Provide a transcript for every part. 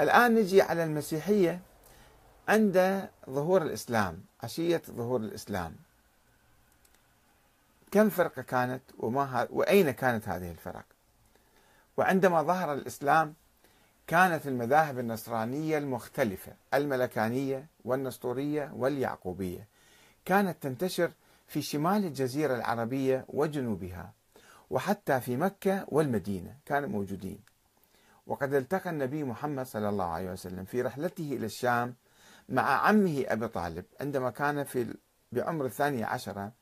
الآن نجي على المسيحية عند ظهور الإسلام عشية ظهور الإسلام. كم فرقة كانت وما وأين كانت هذه الفرق؟ وعندما ظهر الإسلام كانت المذاهب النصرانية المختلفة الملكانية والنسطورية واليعقوبية. كانت تنتشر في شمال الجزيرة العربية وجنوبها وحتى في مكة والمدينة كانوا موجودين. وقد التقى النبي محمد صلى الله عليه وسلم في رحلته إلى الشام مع عمه أبي طالب عندما كان في بعمر الثانية عشرة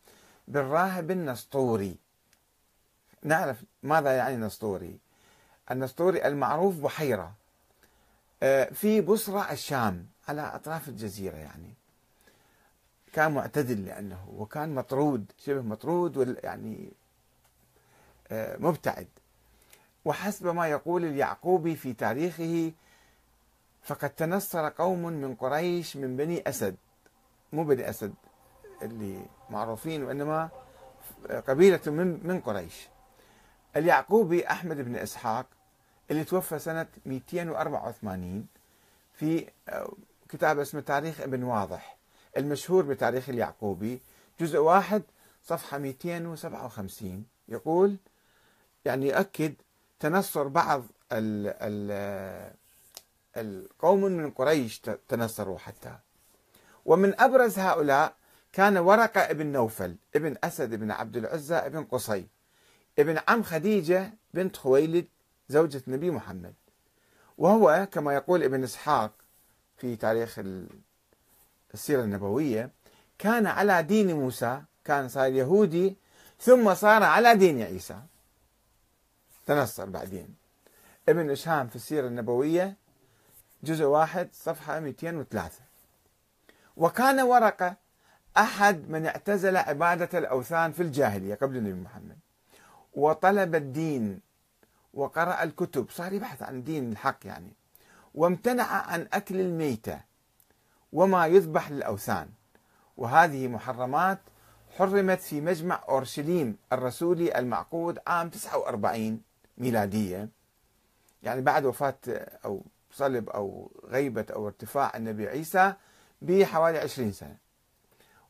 بالراهب النسطوري. نعرف ماذا يعني نسطوري النسطوري المعروف بحيرة آه، في بصرة الشام على أطراف الجزيرة يعني. كان معتدل لأنه وكان مطرود شبه مطرود يعني آه، مبتعد. وحسب ما يقول اليعقوبي في تاريخه فقد تنصر قوم من قريش من بني أسد. مو بني أسد اللي معروفين وإنما قبيلة من من قريش. اليعقوبي أحمد بن إسحاق اللي توفى سنة 284 في آه، كتاب اسمه تاريخ ابن واضح المشهور بتاريخ اليعقوبي جزء واحد صفحة 257 يقول يعني يؤكد تنصر بعض ال ال القوم من قريش تنصروا حتى. ومن أبرز هؤلاء كان ورقة ابن نوفل ابن أسد ابن عبد العزى ابن قصي ابن عم خديجة بنت خويلد زوجة النبي محمد. وهو كما يقول ابن إسحاق في تاريخ السيرة النبوية كان على دين موسى كان صار يهودي ثم صار على دين عيسى. تنصر بعدين. ابن إشهام في السيرة النبوية جزء واحد صفحة 203 وكان ورقة أحد من اعتزل عبادة الأوثان في الجاهلية قبل النبي محمد. وطلب الدين وقرأ الكتب صار يبحث عن دين الحق يعني. وامتنع عن أكل الميتة وما يذبح للأوثان. وهذه محرمات حرمت في مجمع أورشليم الرسولي المعقود عام 49 ميلادية. يعني بعد وفاة أو صلب أو غيبة أو ارتفاع النبي عيسى بحوالي عشرين سنة.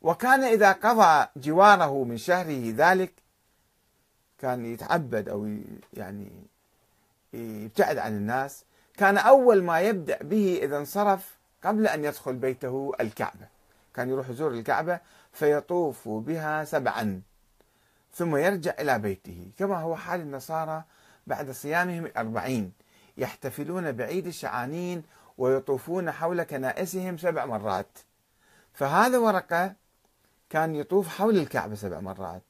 وكان إذا قضى جواره من شهره ذلك كان يتعبد أو يعني يبتعد عن الناس. كان أول ما يبدأ به إذا انصرف قبل أن يدخل بيته الكعبة. كان يروح يزور الكعبة فيطوف بها سبعا ثم يرجع إلى بيته. كما هو حال النصارى بعد صيامهم الأربعين يحتفلون بعيد الشعانين ويطوفون حول كنائسهم سبع مرات. فهذا ورقة كان يطوف حول الكعبة سبع مرات.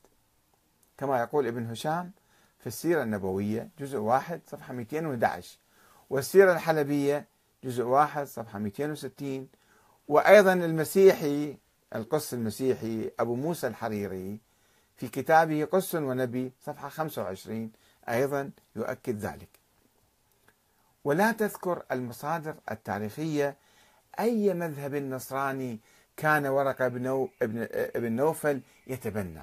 كما يقول ابن هشام في السيرة النبوية جزء واحد صفحة 211 والسيرة الحلبية جزء واحد صفحة 260 وأيضا المسيحي القس المسيحي أبو موسى الحريري في كتابه قس ونبي صفحة 25 أيضا يؤكد ذلك. ولا تذكر المصادر التاريخية أي مذهب نصراني كان ورقة بن ابن نوفل يتبنى.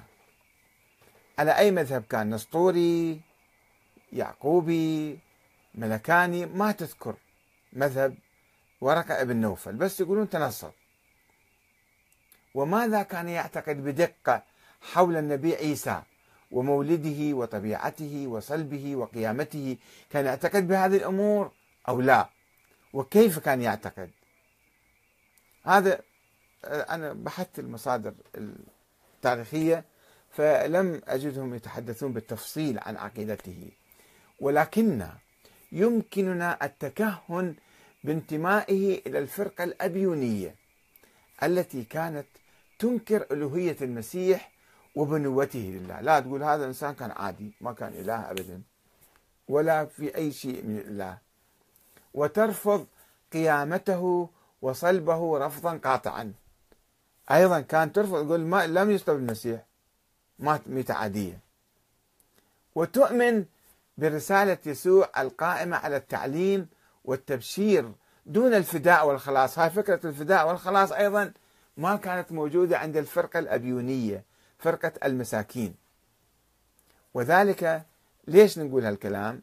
على أي مذهب كان؟ نسطوري يعقوبي ملكاني؟ ما تذكر مذهب ورقة ابن نوفل بس يقولون تنصر. وماذا كان يعتقد بدقة حول النبي عيسى؟ ومولده وطبيعته وصلبه وقيامته كان يعتقد بهذه الأمور أو لا؟ وكيف كان يعتقد؟ هذا أنا بحثت المصادر التاريخية فلم أجدهم يتحدثون بالتفصيل عن عقيدته. ولكن يمكننا التكهن بانتمائه إلى الفرقة الأبيونية التي كانت تنكر ألوهية المسيح وبنوته لله. لا تقول هذا الإنسان كان عادي ما كان إله أبدا ولا في أي شيء من الله. وترفض قيامته وصلبه رفضا قاطعا. أيضا كان ترفض تقول ما لم يصلب المسيح مات ميتة عادية وتؤمن برسالة يسوع القائمة على التعليم والتبشير دون الفداء والخلاص. هاي فكرة الفداء والخلاص أيضا ما كانت موجودة عند الفرقة الأبيونية. فرقة المساكين. وذلك ليش نقول هالكلام؟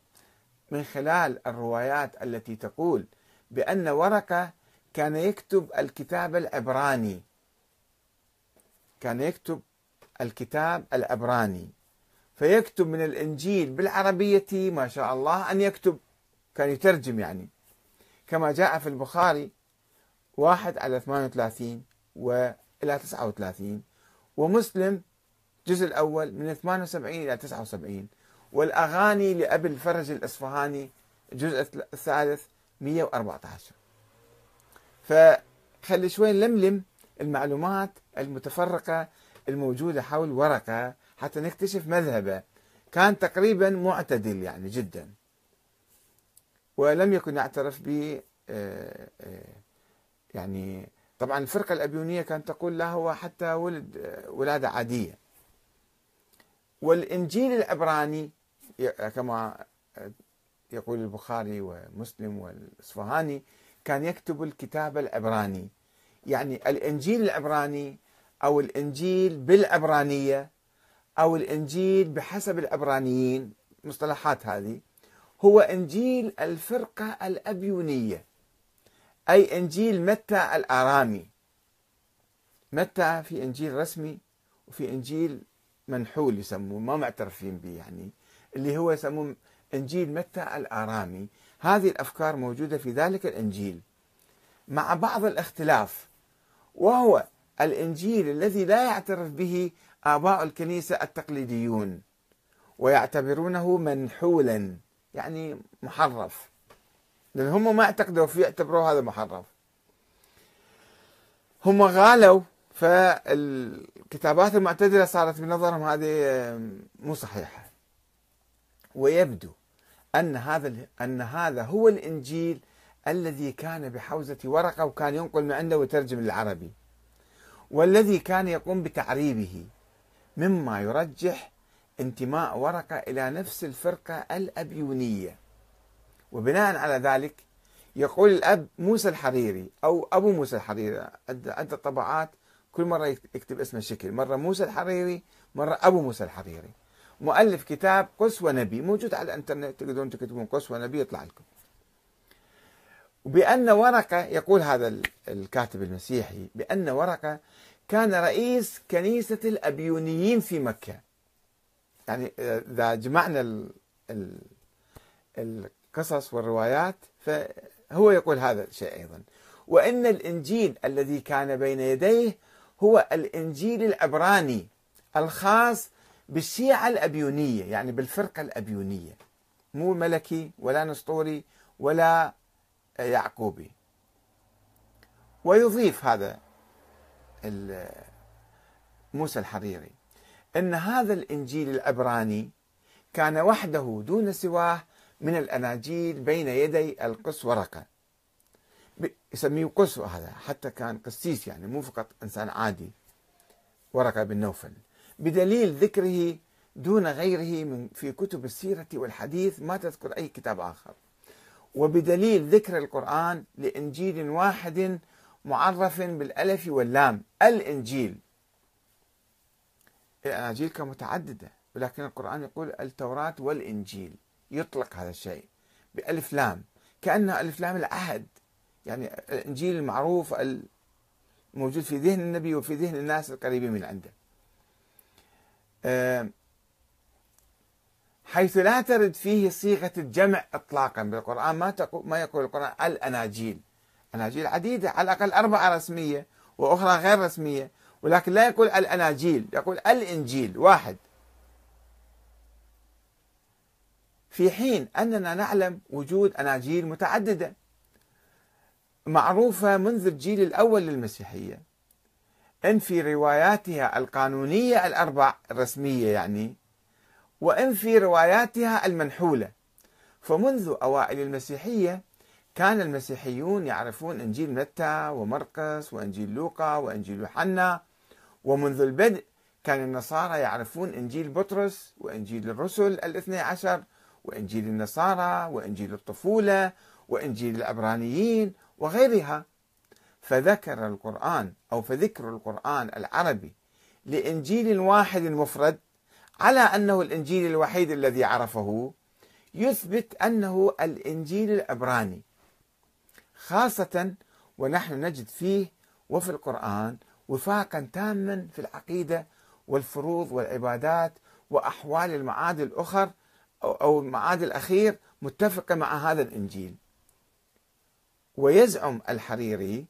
من خلال الروايات التي تقول بأن ورقة كان يكتب الكتاب العبراني. كان يكتب الكتاب العبراني. فيكتب من الإنجيل بالعربية ما شاء الله أن يكتب. كان يترجم يعني. كما جاء في البخاري واحد على 38 وإلى 39 ومسلم الجزء الأول من 78 إلى 79 والأغاني لأبي الفرج الإصفهاني الجزء الثالث 114 فخلي شوي نلملم المعلومات المتفرقة الموجودة حول ورقة حتى نكتشف مذهبه. كان تقريبا معتدل يعني جدا. ولم يكن يعترف ب آه، آه، يعني طبعا الفرقة الأبيونية كانت تقول لا هو حتى ولد آه، ولادة عادية. والإنجيل العبراني كما يقول البخاري ومسلم والإصفهاني كان يكتب الكتاب العبراني. يعني الإنجيل العبراني أو الإنجيل بالعبرانية أو الإنجيل بحسب العبرانيين مصطلحات هذه هو إنجيل الفرقة الأبيونية. أي إنجيل متى الآرامي؟ متى في إنجيل رسمي وفي إنجيل منحول يسموه ما معترفين به يعني اللي هو يسموه إنجيل متى الآرامي. هذه الأفكار موجودة في ذلك الإنجيل. مع بعض الاختلاف وهو الإنجيل الذي لا يعترف به آباء الكنيسة التقليديون ويعتبرونه منحولا يعني محرف. لأن هم ما اعتقدوا فيه اعتبروه هذا محرف هم غالوا فالكتابات المعتدلة صارت بنظرهم هذه مو صحيحة. ويبدو أن هذا أن هذا هو الإنجيل الذي كان بحوزة ورقة وكان ينقل من عنده ويترجم للعربي. والذي كان يقوم بتعريبه مما يرجح انتماء ورقة إلى نفس الفرقة الأبيونية. وبناء على ذلك يقول الأب موسى الحريري أو أبو موسى الحريري عدة طبعات كل مرة يكتب اسمه شكل مرة موسى الحريري مرة أبو موسى الحريري. مؤلف كتاب قس ونبي موجود على الإنترنت تقدرون تكتبون قس ونبي يطلع لكم. وبأن ورقة يقول هذا الكاتب المسيحي بأن ورقة كان رئيس كنيسة الأبيونيين في مكة. يعني إذا جمعنا القصص والروايات فهو يقول هذا الشيء أيضا. وأن الإنجيل الذي كان بين يديه هو الإنجيل العبراني الخاص بالشيعة الأبيونية يعني بالفرقة الأبيونية. مو ملكي ولا نسطوري ولا يعقوبي. ويضيف هذا موسى الحريري إن هذا الإنجيل العبراني كان وحده دون سواه من الأناجيل بين يدي القس ورقة. يسميه قس هذا حتى كان قسيس يعني مو فقط إنسان عادي. ورقة بن نوفل. بدليل ذكره دون غيره من في كتب السيرة والحديث ما تذكر أي كتاب آخر. وبدليل ذكر القرآن لإنجيل واحد معرف بالألف واللام. الإنجيل. الأناجيل كمتعددة ولكن القرآن يقول التوراة والإنجيل. يطلق هذا الشيء بألف لام كأنه ألف لام العهد يعني الإنجيل المعروف الموجود في ذهن النبي وفي ذهن الناس القريبين من عنده. حيث لا ترد فيه صيغة الجمع إطلاقا بالقرآن ما تقول ما يقول القرآن الأناجيل. أناجيل عديدة على الأقل أربعة رسمية وأخرى غير رسمية ولكن لا يقول الأناجيل يقول الإنجيل واحد. في حين أننا نعلم وجود أناجيل متعددة معروفة منذ الجيل الأول للمسيحية. إن في رواياتها القانونية الأربع الرسمية يعني وإن في رواياتها المنحولة. فمنذ أوائل المسيحية كان المسيحيون يعرفون إنجيل متى ومرقس وإنجيل لوقا وإنجيل يوحنا. ومنذ البدء كان النصارى يعرفون إنجيل بطرس وإنجيل الرسل الاثني عشر. وإنجيل النصارى وإنجيل الطفولة وإنجيل العبرانيين وغيرها. فذكر القرآن أو فذكر القرآن العربي لإنجيل واحد مفرد على أنه الإنجيل الوحيد الذي عرفه يثبت أنه الإنجيل العبراني. خاصة ونحن نجد فيه وفي القرآن وفاقا تاما في العقيدة والفروض والعبادات وأحوال المعاد الأخر أو المعاد الأخير متفقة مع هذا الإنجيل. ويزعم الحريري